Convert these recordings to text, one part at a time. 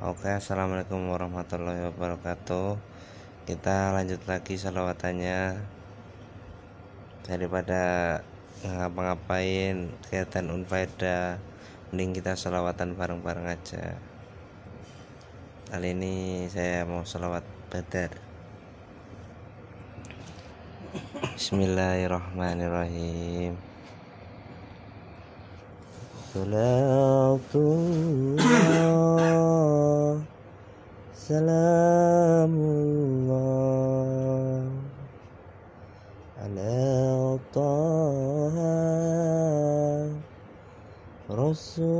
Oke assalamualaikum warahmatullahi wabarakatuh. Kita lanjut lagi selawatannya. Daripada ngapa-ngapain kegiatan unfaedah Mending kita selawatan bareng-bareng aja. Kali ini saya mau selawat badar. Bismillahirrahmanirrahim Salatullah Salamullah Ala Taha Rasulillah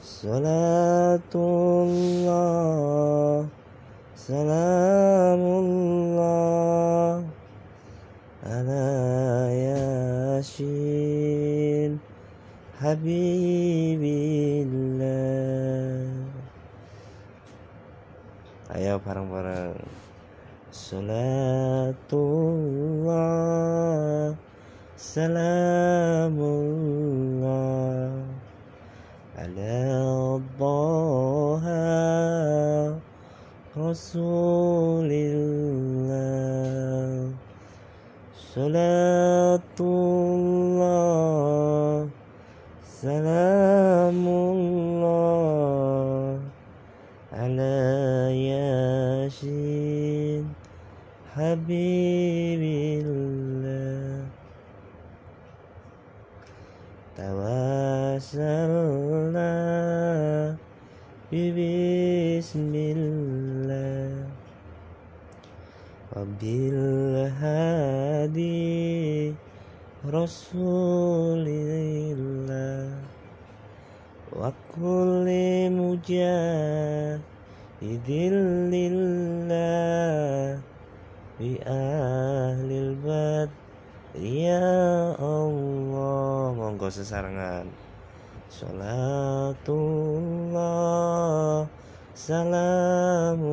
Salatullah Salamullah Habibillah. Ayo bareng-bareng. Salatullah Salamullah Ala Taha Rasulillah. Salatullah Salamullah Ala Yasin Habibillah Tawassalna Bismillah Wabil hadi Rasulillah Wa kulli mujahidin lillah Bi ahlil bad. Ya Allah Monggo sesarengan. Salatullah Salamullah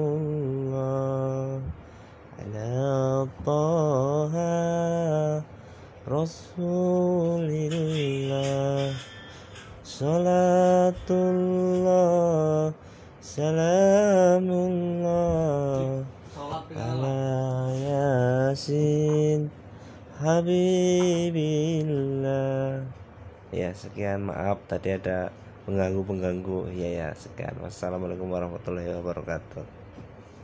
Ala Taha Rasulillah Salatullah Salamullah Ala Yasin Habibillah. Ya sekian maaf tadi ada pengganggu-pengganggu. Ya ya sekian. Wassalamualaikum warahmatullahi wabarakatuh